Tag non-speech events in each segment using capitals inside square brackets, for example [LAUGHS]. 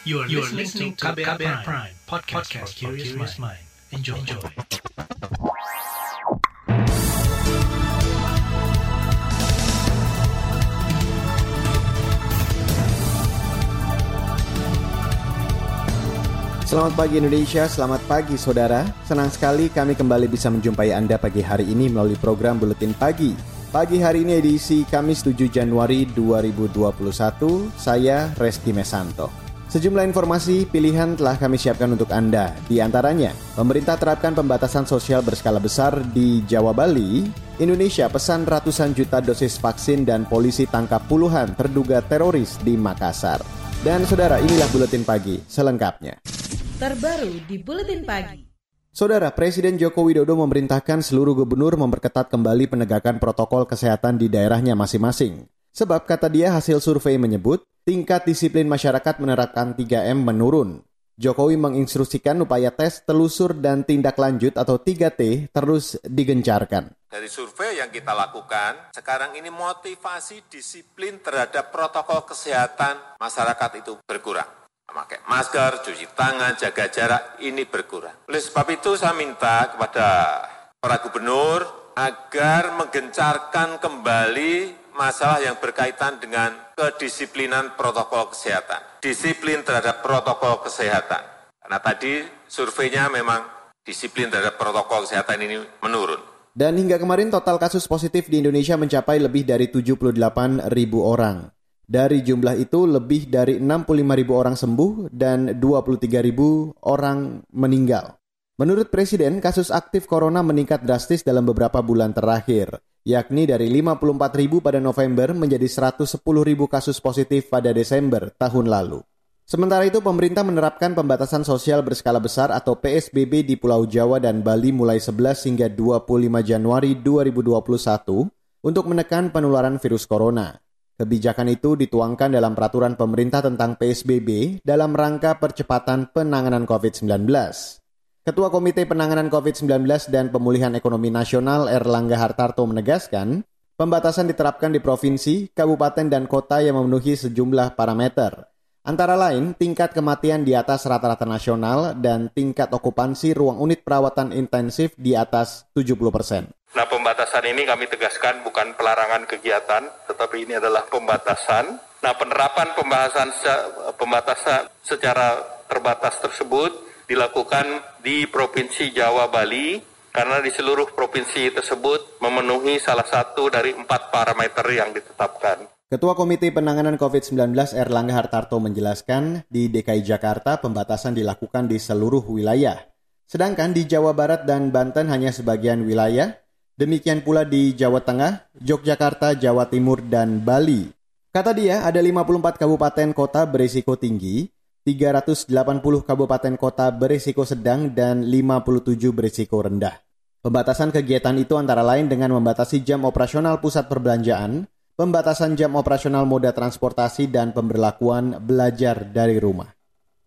You are, you are listening to KBR, Prime, Prime podcast, podcast for curious mind. Enjoy. Enjoy. Selamat pagi Indonesia, selamat pagi saudara. Senang sekali kami kembali bisa menjumpai Anda pagi hari ini melalui program Buletin Pagi. Pagi hari ini edisi Kamis 7 Januari 2021, saya Reski Mesanto. Sejumlah informasi pilihan telah kami siapkan untuk Anda. Di antaranya, pemerintah terapkan pembatasan sosial berskala besar di Jawa Bali, Indonesia pesan ratusan juta dosis vaksin dan polisi tangkap puluhan terduga teroris di Makassar. Dan saudara, inilah Buletin Pagi selengkapnya terbaru di Buletin Pagi. Saudara Presiden Joko Widodo memerintahkan seluruh gubernur memperketat kembali penegakan protokol kesehatan di daerahnya masing-masing. Sebab kata dia hasil survei menyebut tingkat disiplin masyarakat menerapkan 3M menurun. Jokowi menginstruksikan upaya tes, telusur, dan tindak lanjut atau 3T terus digencarkan. Dari survei yang kita lakukan, sekarang ini motivasi disiplin terhadap protokol kesehatan masyarakat itu berkurang memakai masker, cuci tangan, jaga jarak, ini berkurang. Oleh sebab itu saya minta kepada para gubernur agar menggencarkan kembali masalah yang berkaitan dengan kedisiplinan protokol kesehatan. Disiplin terhadap protokol kesehatan. Karena tadi surveinya memang disiplin terhadap protokol kesehatan ini menurun. Dan hingga kemarin total kasus positif di Indonesia mencapai lebih dari 78 ribu orang. Dari jumlah itu lebih dari 65 ribu orang sembuh dan 23 ribu orang meninggal. Menurut Presiden, kasus aktif corona meningkat drastis dalam beberapa bulan terakhir, yakni dari 54 ribu pada November menjadi 110 ribu kasus positif pada Desember tahun lalu. Sementara itu, pemerintah menerapkan pembatasan sosial berskala besar atau PSBB di Pulau Jawa dan Bali mulai 11 hingga 25 Januari 2021 untuk menekan penularan virus corona. Kebijakan itu dituangkan dalam peraturan pemerintah tentang PSBB dalam rangka percepatan penanganan COVID-19. Ketua Komite Penanganan COVID-19 dan Pemulihan Ekonomi Nasional Erlangga Hartarto menegaskan, pembatasan diterapkan di provinsi, kabupaten, dan kota yang memenuhi sejumlah parameter. Antara lain, tingkat kematian di atas rata-rata nasional dan tingkat okupansi ruang unit perawatan intensif di atas 70 persen. Nah, pembatasan ini kami tegaskan bukan pelarangan kegiatan, tetapi ini adalah pembatasan. Nah, penerapan pembahasan pembatasan secara terbatas tersebut dilakukan di Provinsi Jawa Bali karena di seluruh provinsi tersebut memenuhi salah satu dari empat parameter yang ditetapkan. Ketua Komite Penanganan COVID-19 Erlangga Hartarto menjelaskan, di DKI Jakarta pembatasan dilakukan di seluruh wilayah. Sedangkan di Jawa Barat dan Banten hanya sebagian wilayah, Demikian pula di Jawa Tengah, Yogyakarta, Jawa Timur, dan Bali. Kata dia, ada 54 kabupaten kota berisiko tinggi, 380 kabupaten kota berisiko sedang, dan 57 berisiko rendah. Pembatasan kegiatan itu antara lain dengan membatasi jam operasional pusat perbelanjaan, pembatasan jam operasional moda transportasi, dan pemberlakuan belajar dari rumah.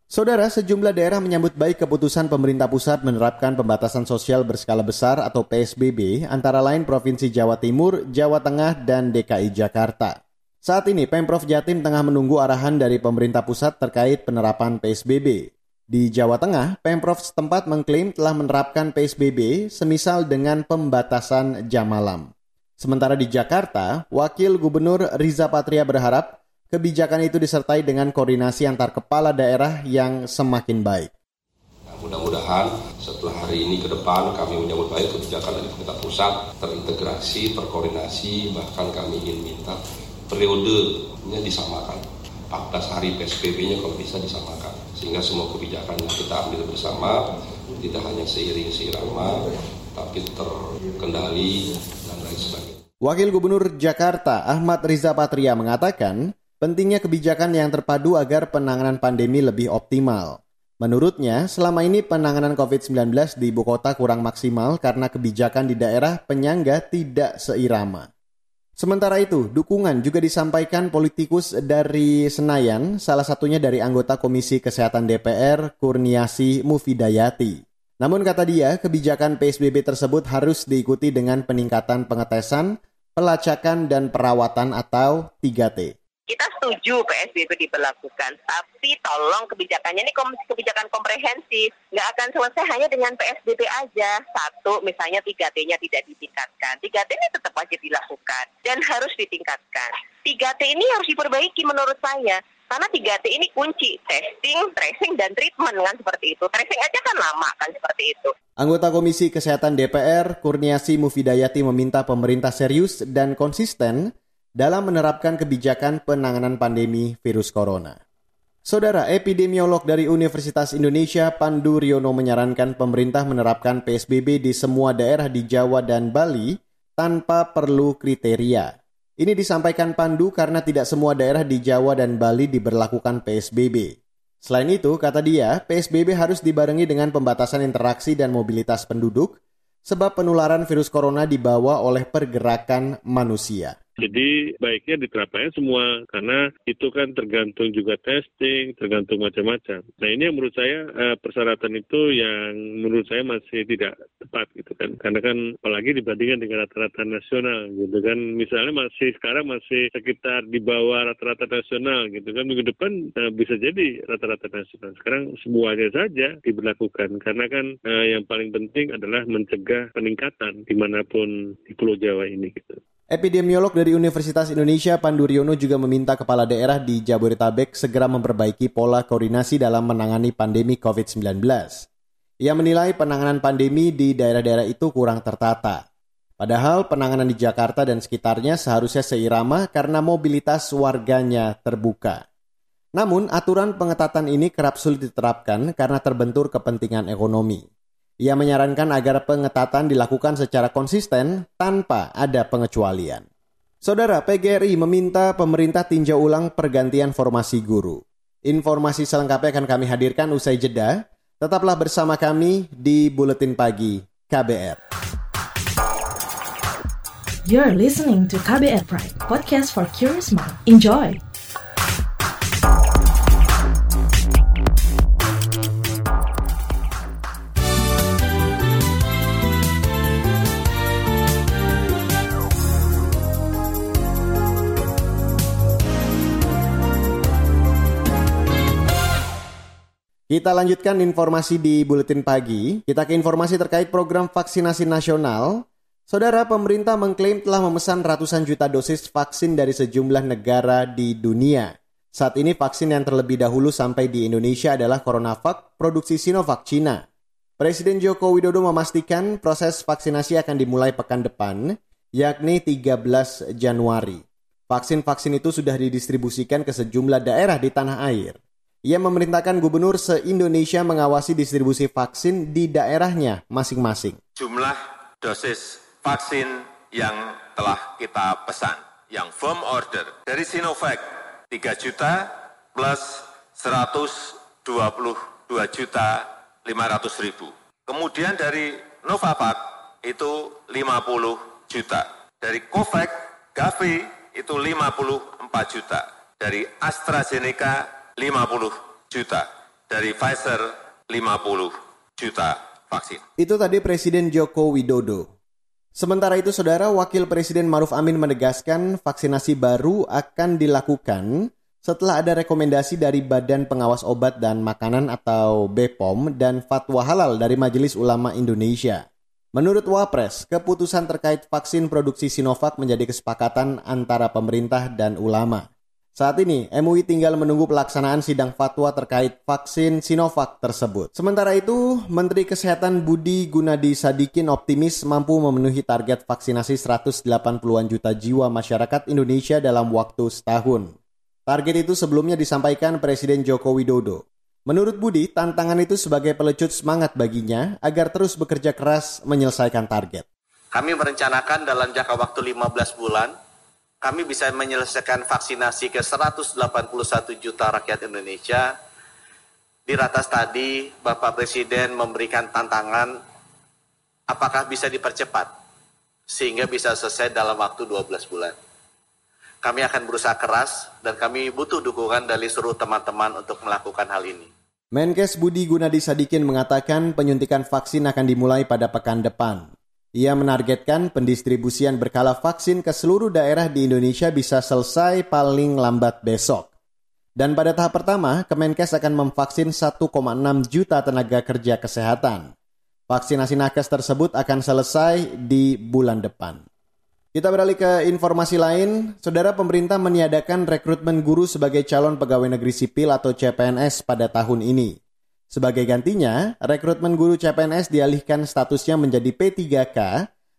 Saudara, sejumlah daerah menyambut baik keputusan pemerintah pusat menerapkan pembatasan sosial berskala besar atau PSBB antara lain Provinsi Jawa Timur, Jawa Tengah, dan DKI Jakarta. Saat ini Pemprov Jatim tengah menunggu arahan dari pemerintah pusat terkait penerapan PSBB. Di Jawa Tengah, Pemprov setempat mengklaim telah menerapkan PSBB semisal dengan pembatasan jam malam. Sementara di Jakarta, Wakil Gubernur Riza Patria berharap kebijakan itu disertai dengan koordinasi antar kepala daerah yang semakin baik. Nah, mudah-mudahan setelah hari ini ke depan kami menyambut baik kebijakan dari pemerintah pusat terintegrasi, terkoordinasi, bahkan kami ingin minta periodenya disamakan. 14 hari PSBB-nya kalau bisa disamakan. Sehingga semua kebijakan yang kita ambil bersama tidak hanya seiring seirama, tapi terkendali dan lain sebagainya. Wakil Gubernur Jakarta Ahmad Riza Patria mengatakan, Pentingnya kebijakan yang terpadu agar penanganan pandemi lebih optimal. Menurutnya, selama ini penanganan COVID-19 di ibu kota kurang maksimal karena kebijakan di daerah penyangga tidak seirama. Sementara itu, dukungan juga disampaikan politikus dari Senayan, salah satunya dari anggota Komisi Kesehatan DPR, Kurniasi Mufidayati. Namun kata dia, kebijakan PSBB tersebut harus diikuti dengan peningkatan pengetesan, pelacakan, dan perawatan atau 3T. Kita setuju PSBB diberlakukan, tapi tolong kebijakannya ini kebijakan komprehensif, nggak akan selesai hanya dengan PSBB aja. Satu, misalnya 3T-nya tidak ditingkatkan. 3T ini tetap wajib dilakukan dan harus ditingkatkan. 3T ini harus diperbaiki menurut saya. Karena 3T ini kunci, testing, tracing, dan treatment kan seperti itu. Tracing aja kan lama kan seperti itu. Anggota Komisi Kesehatan DPR, Kurniasi Mufidayati meminta pemerintah serius dan konsisten dalam menerapkan kebijakan penanganan pandemi virus corona. Saudara epidemiolog dari Universitas Indonesia Pandu Riono menyarankan pemerintah menerapkan PSBB di semua daerah di Jawa dan Bali tanpa perlu kriteria. Ini disampaikan Pandu karena tidak semua daerah di Jawa dan Bali diberlakukan PSBB. Selain itu, kata dia, PSBB harus dibarengi dengan pembatasan interaksi dan mobilitas penduduk, sebab penularan virus corona dibawa oleh pergerakan manusia. Jadi baiknya diterapkan semua karena itu kan tergantung juga testing, tergantung macam-macam. Nah ini yang menurut saya uh, persyaratan itu yang menurut saya masih tidak tepat gitu kan. Karena kan apalagi dibandingkan dengan rata-rata nasional gitu kan. Misalnya masih sekarang masih sekitar di bawah rata-rata nasional gitu kan. Minggu depan uh, bisa jadi rata-rata nasional. Sekarang semuanya saja diberlakukan karena kan uh, yang paling penting adalah mencegah peningkatan di mana pun di Pulau Jawa ini gitu. Epidemiolog dari Universitas Indonesia Pandu Riono juga meminta kepala daerah di Jabodetabek segera memperbaiki pola koordinasi dalam menangani pandemi COVID-19. Ia menilai penanganan pandemi di daerah-daerah itu kurang tertata. Padahal penanganan di Jakarta dan sekitarnya seharusnya seirama karena mobilitas warganya terbuka. Namun, aturan pengetatan ini kerap sulit diterapkan karena terbentur kepentingan ekonomi. Ia menyarankan agar pengetatan dilakukan secara konsisten tanpa ada pengecualian. Saudara PGRI meminta pemerintah tinjau ulang pergantian formasi guru. Informasi selengkapnya akan kami hadirkan usai jeda. Tetaplah bersama kami di Buletin Pagi KBR. You're listening to KBR Pride, podcast for curious mind. Enjoy! Kita lanjutkan informasi di Buletin Pagi. Kita ke informasi terkait program vaksinasi nasional. Saudara pemerintah mengklaim telah memesan ratusan juta dosis vaksin dari sejumlah negara di dunia. Saat ini vaksin yang terlebih dahulu sampai di Indonesia adalah CoronaVac produksi Sinovac Cina. Presiden Joko Widodo memastikan proses vaksinasi akan dimulai pekan depan, yakni 13 Januari. Vaksin-vaksin itu sudah didistribusikan ke sejumlah daerah di tanah air. Ia memerintahkan gubernur se-Indonesia mengawasi distribusi vaksin di daerahnya masing-masing. Jumlah dosis vaksin yang telah kita pesan, yang firm order dari Sinovac 3 juta plus 122 juta 500 ribu. Kemudian dari Novavax itu 50 juta. Dari COVAX, Gavi itu 54 juta. Dari AstraZeneca 50 juta, dari Pfizer 50 juta vaksin. Itu tadi Presiden Joko Widodo. Sementara itu, Saudara Wakil Presiden Maruf Amin menegaskan vaksinasi baru akan dilakukan setelah ada rekomendasi dari Badan Pengawas Obat dan Makanan atau BPOM dan fatwa halal dari Majelis Ulama Indonesia. Menurut Wapres, keputusan terkait vaksin produksi Sinovac menjadi kesepakatan antara pemerintah dan ulama. Saat ini, MUI tinggal menunggu pelaksanaan sidang fatwa terkait vaksin Sinovac tersebut. Sementara itu, Menteri Kesehatan Budi Gunadi Sadikin optimis mampu memenuhi target vaksinasi 180-an juta jiwa masyarakat Indonesia dalam waktu setahun. Target itu sebelumnya disampaikan Presiden Joko Widodo. Menurut Budi, tantangan itu sebagai pelecut semangat baginya agar terus bekerja keras menyelesaikan target. Kami merencanakan dalam jangka waktu 15 bulan kami bisa menyelesaikan vaksinasi ke 181 juta rakyat Indonesia. Di ratas tadi, Bapak Presiden memberikan tantangan apakah bisa dipercepat sehingga bisa selesai dalam waktu 12 bulan. Kami akan berusaha keras dan kami butuh dukungan dari seluruh teman-teman untuk melakukan hal ini. Menkes Budi Gunadi Sadikin mengatakan penyuntikan vaksin akan dimulai pada pekan depan. Ia menargetkan pendistribusian berkala vaksin ke seluruh daerah di Indonesia bisa selesai paling lambat besok. Dan pada tahap pertama, Kemenkes akan memvaksin 1,6 juta tenaga kerja kesehatan. Vaksinasi nakes tersebut akan selesai di bulan depan. Kita beralih ke informasi lain. Saudara pemerintah meniadakan rekrutmen guru sebagai calon pegawai negeri sipil atau CPNS pada tahun ini. Sebagai gantinya, rekrutmen guru CPNS dialihkan statusnya menjadi P3K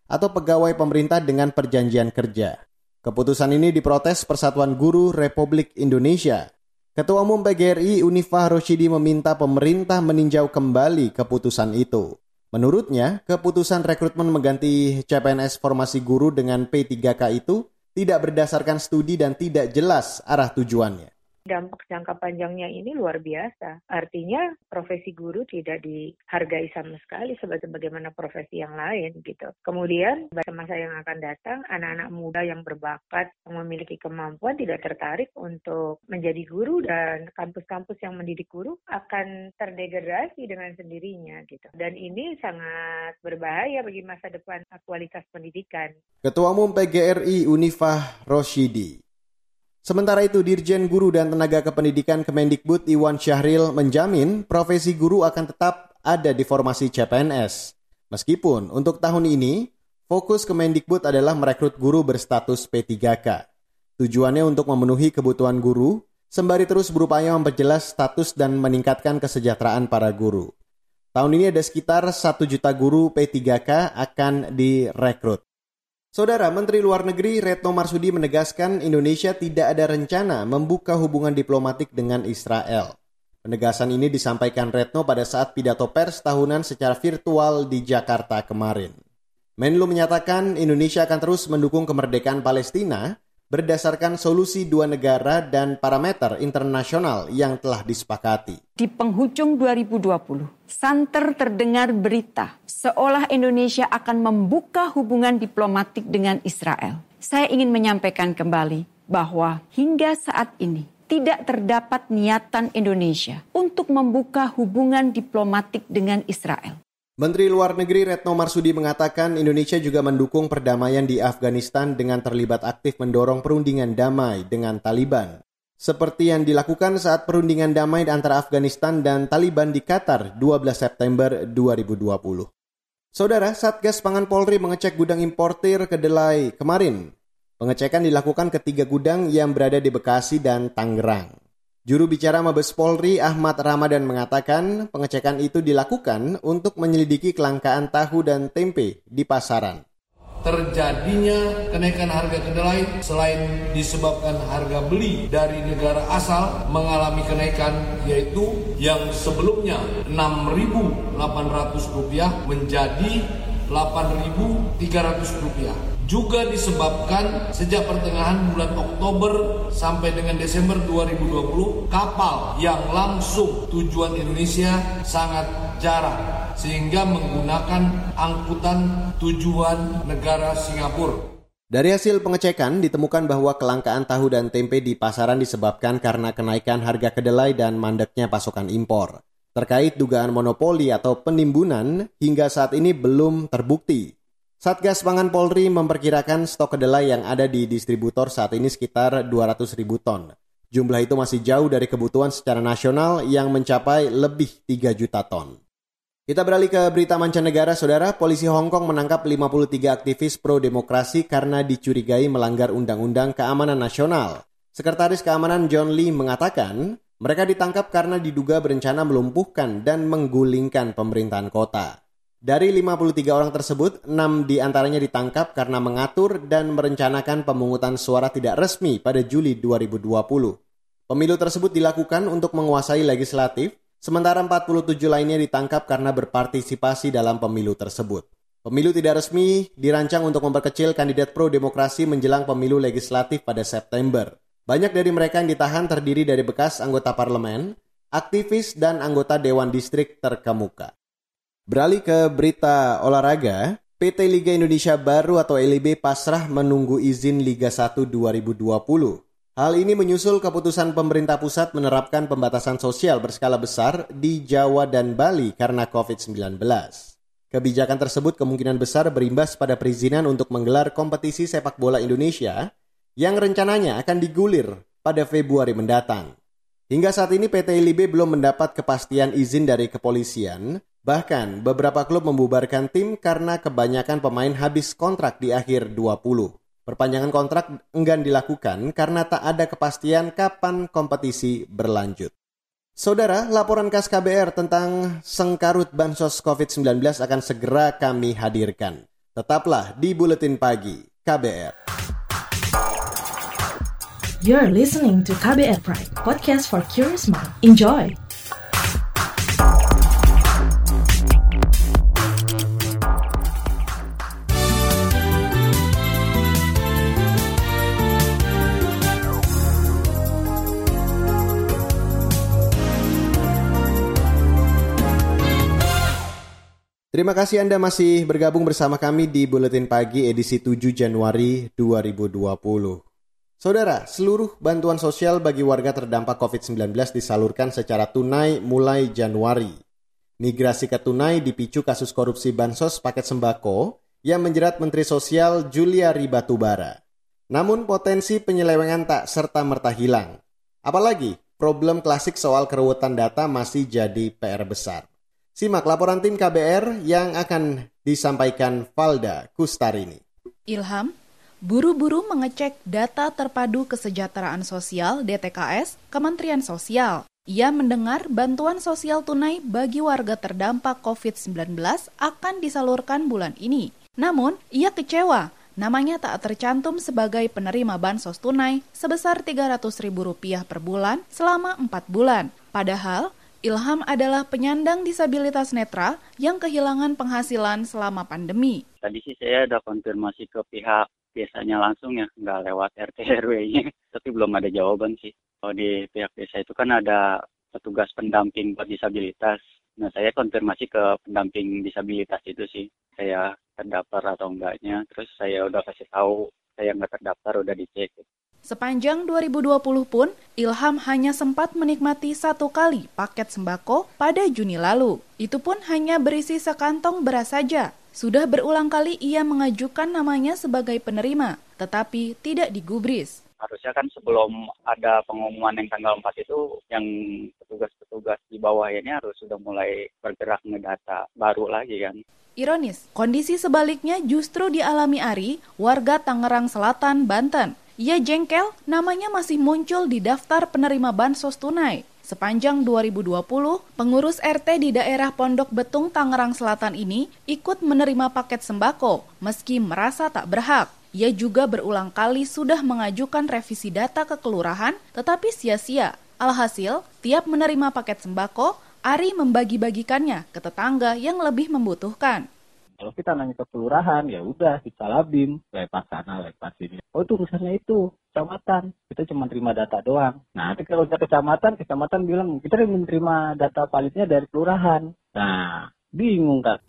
atau pegawai pemerintah dengan perjanjian kerja. Keputusan ini diprotes Persatuan Guru Republik Indonesia. Ketua Umum PGRI Unifah Roshidi meminta pemerintah meninjau kembali keputusan itu. Menurutnya, keputusan rekrutmen mengganti CPNS formasi guru dengan P3K itu tidak berdasarkan studi dan tidak jelas arah tujuannya dampak jangka panjangnya ini luar biasa. Artinya profesi guru tidak dihargai sama sekali sebagaimana profesi yang lain gitu. Kemudian pada masa yang akan datang anak-anak muda yang berbakat yang memiliki kemampuan tidak tertarik untuk menjadi guru dan kampus-kampus yang mendidik guru akan terdegradasi dengan sendirinya gitu. Dan ini sangat berbahaya bagi masa depan kualitas pendidikan. Ketua Umum PGRI Unifah Roshidi Sementara itu, Dirjen Guru dan Tenaga Kependidikan Kemendikbud Iwan Syahril menjamin profesi guru akan tetap ada di formasi CPNS. Meskipun untuk tahun ini, fokus Kemendikbud adalah merekrut guru berstatus P3K. Tujuannya untuk memenuhi kebutuhan guru, sembari terus berupaya memperjelas status dan meningkatkan kesejahteraan para guru. Tahun ini ada sekitar 1 juta guru P3K akan direkrut. Saudara Menteri Luar Negeri Retno Marsudi menegaskan Indonesia tidak ada rencana membuka hubungan diplomatik dengan Israel. Penegasan ini disampaikan Retno pada saat pidato pers tahunan secara virtual di Jakarta kemarin. Menlu menyatakan Indonesia akan terus mendukung kemerdekaan Palestina berdasarkan solusi dua negara dan parameter internasional yang telah disepakati. Di penghujung 2020, santer terdengar berita seolah Indonesia akan membuka hubungan diplomatik dengan Israel. Saya ingin menyampaikan kembali bahwa hingga saat ini tidak terdapat niatan Indonesia untuk membuka hubungan diplomatik dengan Israel. Menteri Luar Negeri Retno Marsudi mengatakan Indonesia juga mendukung perdamaian di Afghanistan dengan terlibat aktif mendorong perundingan damai dengan Taliban. Seperti yang dilakukan saat perundingan damai antara Afghanistan dan Taliban di Qatar 12 September 2020. Saudara, Satgas Pangan Polri mengecek gudang importir kedelai kemarin. Pengecekan dilakukan ke tiga gudang yang berada di Bekasi dan Tangerang. Juru bicara Mabes Polri Ahmad Ramadan mengatakan pengecekan itu dilakukan untuk menyelidiki kelangkaan tahu dan tempe di pasaran. Terjadinya kenaikan harga kedelai selain disebabkan harga beli dari negara asal mengalami kenaikan yaitu yang sebelumnya Rp6.800 menjadi Rp8.300 juga disebabkan sejak pertengahan bulan Oktober sampai dengan Desember 2020 kapal yang langsung tujuan Indonesia sangat jarang sehingga menggunakan angkutan tujuan negara Singapura. Dari hasil pengecekan ditemukan bahwa kelangkaan tahu dan tempe di pasaran disebabkan karena kenaikan harga kedelai dan mandeknya pasokan impor. Terkait dugaan monopoli atau penimbunan hingga saat ini belum terbukti. Satgas Pangan Polri memperkirakan stok kedelai yang ada di distributor saat ini sekitar 200 ribu ton. Jumlah itu masih jauh dari kebutuhan secara nasional yang mencapai lebih 3 juta ton. Kita beralih ke berita mancanegara, saudara. Polisi Hong Kong menangkap 53 aktivis pro-demokrasi karena dicurigai melanggar Undang-Undang Keamanan Nasional. Sekretaris Keamanan John Lee mengatakan, mereka ditangkap karena diduga berencana melumpuhkan dan menggulingkan pemerintahan kota. Dari 53 orang tersebut, 6 di antaranya ditangkap karena mengatur dan merencanakan pemungutan suara tidak resmi pada Juli 2020. Pemilu tersebut dilakukan untuk menguasai legislatif, sementara 47 lainnya ditangkap karena berpartisipasi dalam pemilu tersebut. Pemilu tidak resmi dirancang untuk memperkecil kandidat pro-demokrasi menjelang pemilu legislatif pada September. Banyak dari mereka yang ditahan terdiri dari bekas anggota parlemen, aktivis, dan anggota Dewan Distrik terkemuka. Beralih ke berita olahraga, PT Liga Indonesia Baru atau LIB pasrah menunggu izin Liga 1 2020. Hal ini menyusul keputusan pemerintah pusat menerapkan pembatasan sosial berskala besar di Jawa dan Bali karena COVID-19. Kebijakan tersebut kemungkinan besar berimbas pada perizinan untuk menggelar kompetisi sepak bola Indonesia yang rencananya akan digulir pada Februari mendatang. Hingga saat ini PT LIB belum mendapat kepastian izin dari kepolisian, bahkan beberapa klub membubarkan tim karena kebanyakan pemain habis kontrak di akhir 20. Perpanjangan kontrak enggan dilakukan karena tak ada kepastian kapan kompetisi berlanjut. Saudara, laporan khas KBR tentang sengkarut bansos COVID-19 akan segera kami hadirkan. Tetaplah di Buletin Pagi KBR. You're listening to KBR Pride, podcast for curious mind. Enjoy! Terima kasih Anda masih bergabung bersama kami di Buletin Pagi edisi 7 Januari 2020. Saudara, seluruh bantuan sosial bagi warga terdampak COVID-19 disalurkan secara tunai mulai Januari. Migrasi ke tunai dipicu kasus korupsi bansos paket sembako yang menjerat Menteri Sosial Julia Ribatubara. Namun potensi penyelewengan tak serta-merta hilang. Apalagi problem klasik soal keruwetan data masih jadi PR besar. Simak laporan tim KBR yang akan disampaikan Valda Kustarini. Ilham, buru-buru mengecek data terpadu kesejahteraan sosial DTKS Kementerian Sosial. Ia mendengar bantuan sosial tunai bagi warga terdampak COVID-19 akan disalurkan bulan ini. Namun, ia kecewa namanya tak tercantum sebagai penerima bansos tunai sebesar Rp300.000 per bulan selama 4 bulan. Padahal, Ilham adalah penyandang disabilitas netra yang kehilangan penghasilan selama pandemi. Tadi sih saya udah konfirmasi ke pihak biasanya langsung ya, nggak lewat RT [LAUGHS] RW-nya, tapi belum ada jawaban sih. Kalau di pihak desa itu kan ada petugas pendamping buat disabilitas. Nah, saya konfirmasi ke pendamping disabilitas itu sih, saya terdaftar atau enggaknya. Terus saya udah kasih tahu saya nggak terdaftar, udah dicek. Sepanjang 2020 pun, Ilham hanya sempat menikmati satu kali paket sembako pada Juni lalu. Itu pun hanya berisi sekantong beras saja. Sudah berulang kali ia mengajukan namanya sebagai penerima, tetapi tidak digubris. Harusnya kan sebelum ada pengumuman yang tanggal 4 itu, yang petugas-petugas di bawah ini harus sudah mulai bergerak ngedata baru lagi kan. Ironis, kondisi sebaliknya justru dialami Ari, warga Tangerang Selatan, Banten. Ia jengkel, namanya masih muncul di daftar penerima bansos tunai. Sepanjang 2020, pengurus RT di daerah Pondok Betung, Tangerang Selatan ini ikut menerima paket sembako, meski merasa tak berhak. Ia juga berulang kali sudah mengajukan revisi data ke kelurahan, tetapi sia-sia. Alhasil, tiap menerima paket sembako, Ari membagi-bagikannya ke tetangga yang lebih membutuhkan. Kalau kita nanya ke kelurahan, ya udah kita labim, lewat sana, lewat sini. Oh itu urusannya itu, kecamatan. Kita cuma terima data doang. Nah, nanti kalau udah kecamatan, kecamatan bilang, kita menerima data palitnya dari kelurahan. Nah, bingung kan.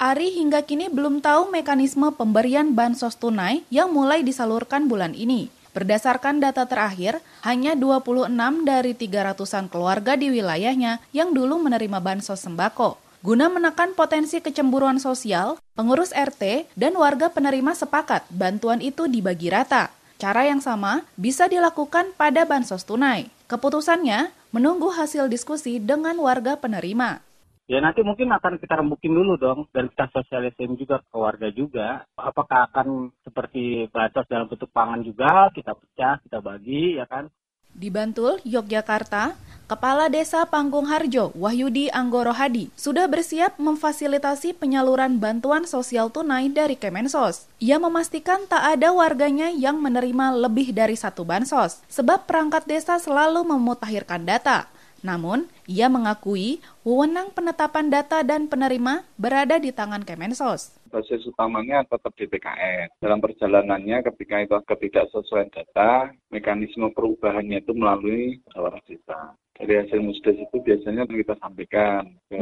Ari hingga kini belum tahu mekanisme pemberian bansos tunai yang mulai disalurkan bulan ini. Berdasarkan data terakhir, hanya 26 dari 300-an keluarga di wilayahnya yang dulu menerima bansos sembako. Guna menekan potensi kecemburuan sosial, pengurus RT dan warga penerima sepakat bantuan itu dibagi rata. Cara yang sama bisa dilakukan pada bansos tunai. Keputusannya menunggu hasil diskusi dengan warga penerima. Ya nanti mungkin akan kita rembukin dulu dong dan kita sosialisasi juga ke warga juga. Apakah akan seperti bansos dalam bentuk pangan juga kita pecah, kita bagi ya kan. Di Bantul, Yogyakarta, Kepala Desa Panggung Harjo, Wahyudi Anggoro Hadi, sudah bersiap memfasilitasi penyaluran bantuan sosial tunai dari Kemensos. Ia memastikan tak ada warganya yang menerima lebih dari satu bansos, sebab perangkat desa selalu memutakhirkan data. Namun, ia mengakui wewenang penetapan data dan penerima berada di tangan Kemensos basis utamanya tetap di PKN. Dalam perjalanannya ketika itu ketidaksesuaian data, mekanisme perubahannya itu melalui musyawarah desa dari hasil musdes itu biasanya kita sampaikan ke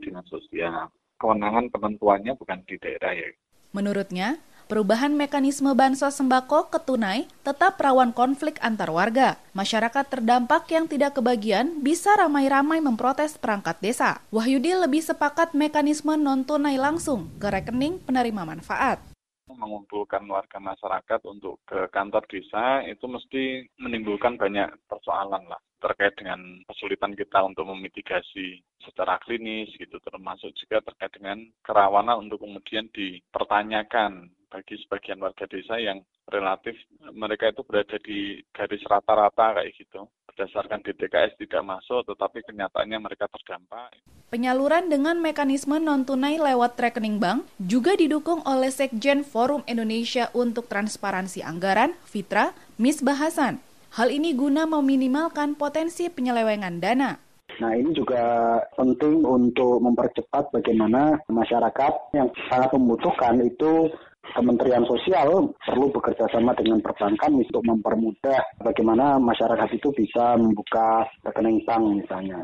dinas sosial. Kewenangan penentuannya bukan di daerah ya. Menurutnya, perubahan mekanisme bansos sembako ke tunai tetap rawan konflik antar warga. Masyarakat terdampak yang tidak kebagian bisa ramai-ramai memprotes perangkat desa. Wahyudi lebih sepakat mekanisme non-tunai langsung ke rekening penerima manfaat mengumpulkan warga masyarakat untuk ke kantor desa itu mesti menimbulkan banyak persoalan lah terkait dengan kesulitan kita untuk memitigasi secara klinis gitu termasuk juga terkait dengan kerawanan untuk kemudian dipertanyakan bagi sebagian warga desa yang relatif mereka itu berada di garis rata-rata kayak gitu berdasarkan DTKS tidak masuk tetapi kenyataannya mereka terdampak. Penyaluran dengan mekanisme non-tunai lewat rekening bank juga didukung oleh Sekjen Forum Indonesia untuk Transparansi Anggaran, Fitra, Miss Bahasan. Hal ini guna meminimalkan potensi penyelewengan dana. Nah ini juga penting untuk mempercepat bagaimana masyarakat yang sangat membutuhkan itu Kementerian Sosial perlu bekerja sama dengan perbankan untuk mempermudah bagaimana masyarakat itu bisa membuka rekening bank misalnya.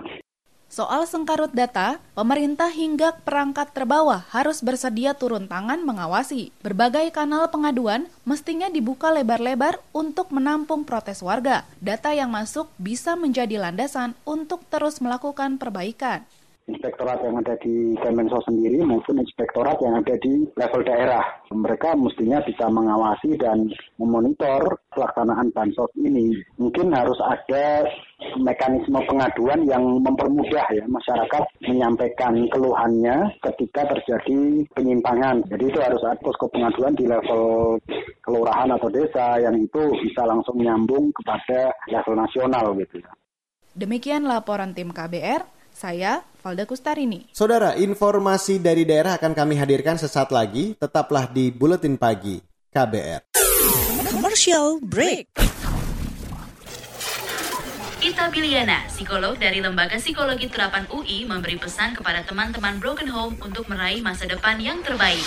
Soal sengkarut data, pemerintah hingga perangkat terbawah harus bersedia turun tangan mengawasi. Berbagai kanal pengaduan mestinya dibuka lebar-lebar untuk menampung protes warga. Data yang masuk bisa menjadi landasan untuk terus melakukan perbaikan inspektorat yang ada di Kemensos sendiri maupun inspektorat yang ada di level daerah. Mereka mestinya bisa mengawasi dan memonitor pelaksanaan bansos ini. Mungkin harus ada mekanisme pengaduan yang mempermudah ya masyarakat menyampaikan keluhannya ketika terjadi penyimpangan. Jadi itu harus ada posko pengaduan di level kelurahan atau desa yang itu bisa langsung nyambung kepada level nasional gitu ya. Demikian laporan tim KBR, saya Valda Kustarini. Saudara, informasi dari daerah akan kami hadirkan sesaat lagi. Tetaplah di Buletin Pagi KBR. Commercial break. Ita Biliana, psikolog dari Lembaga Psikologi Terapan UI, memberi pesan kepada teman-teman Broken Home untuk meraih masa depan yang terbaik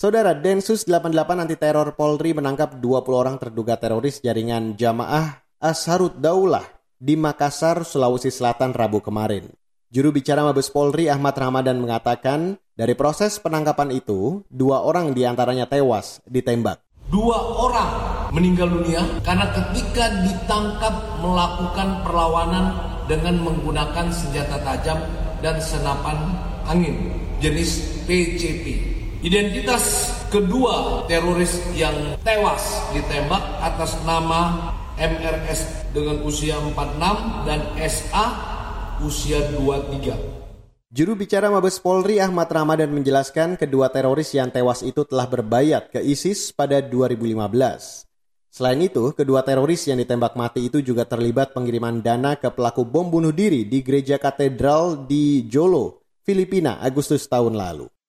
Saudara Densus 88 anti teror Polri menangkap 20 orang terduga teroris jaringan Jamaah Asharut Daulah di Makassar, Sulawesi Selatan Rabu kemarin. Juru bicara Mabes Polri Ahmad Ramadan mengatakan, dari proses penangkapan itu, dua orang di antaranya tewas ditembak. Dua orang meninggal dunia karena ketika ditangkap melakukan perlawanan dengan menggunakan senjata tajam dan senapan angin jenis PCP. Identitas kedua teroris yang tewas ditembak atas nama MRS dengan usia 46 dan SA usia 23. Juru bicara Mabes Polri Ahmad Ramadan menjelaskan kedua teroris yang tewas itu telah berbayat ke ISIS pada 2015. Selain itu, kedua teroris yang ditembak mati itu juga terlibat pengiriman dana ke pelaku bom bunuh diri di gereja katedral di Jolo, Filipina, Agustus tahun lalu.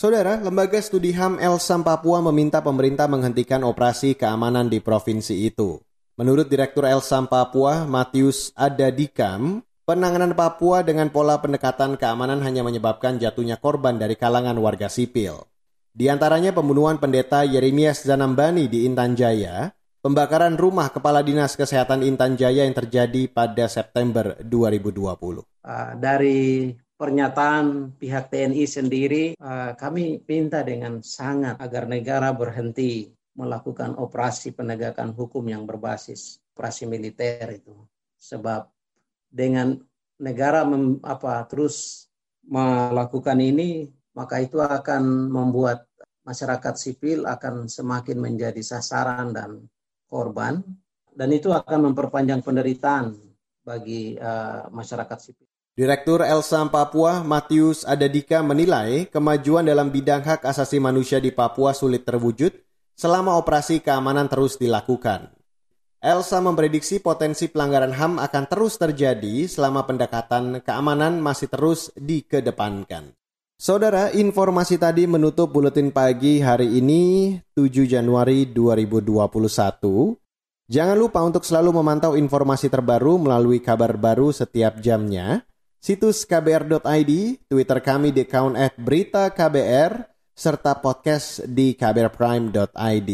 Saudara, Lembaga Studi HAM Elsam Papua meminta pemerintah menghentikan operasi keamanan di provinsi itu. Menurut Direktur Elsam Papua, Matius Adadikam, penanganan Papua dengan pola pendekatan keamanan hanya menyebabkan jatuhnya korban dari kalangan warga sipil. Di antaranya pembunuhan pendeta Yeremias Zanambani di Intan Jaya, pembakaran rumah Kepala Dinas Kesehatan Intan Jaya yang terjadi pada September 2020. Uh, dari pernyataan pihak TNI sendiri, uh, kami minta dengan sangat agar negara berhenti melakukan operasi penegakan hukum yang berbasis operasi militer itu. Sebab dengan negara mem, apa terus melakukan ini, maka itu akan membuat masyarakat sipil akan semakin menjadi sasaran dan korban dan itu akan memperpanjang penderitaan bagi uh, masyarakat sipil. Direktur Elsam Papua, Matius Adadika menilai kemajuan dalam bidang hak asasi manusia di Papua sulit terwujud selama operasi keamanan terus dilakukan. Elsa memprediksi potensi pelanggaran HAM akan terus terjadi selama pendekatan keamanan masih terus dikedepankan. Saudara, informasi tadi menutup buletin pagi hari ini 7 Januari 2021. Jangan lupa untuk selalu memantau informasi terbaru melalui kabar baru setiap jamnya. Situs kbr.id, Twitter kami di account at berita KBR, serta podcast di kbrprime.id.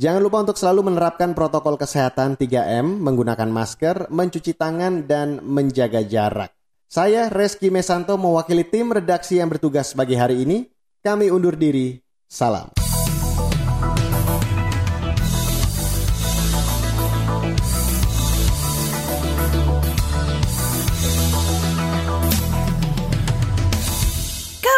Jangan lupa untuk selalu menerapkan protokol kesehatan 3M, menggunakan masker, mencuci tangan, dan menjaga jarak. Saya Reski Mesanto mewakili tim redaksi yang bertugas bagi hari ini. Kami undur diri. Salam.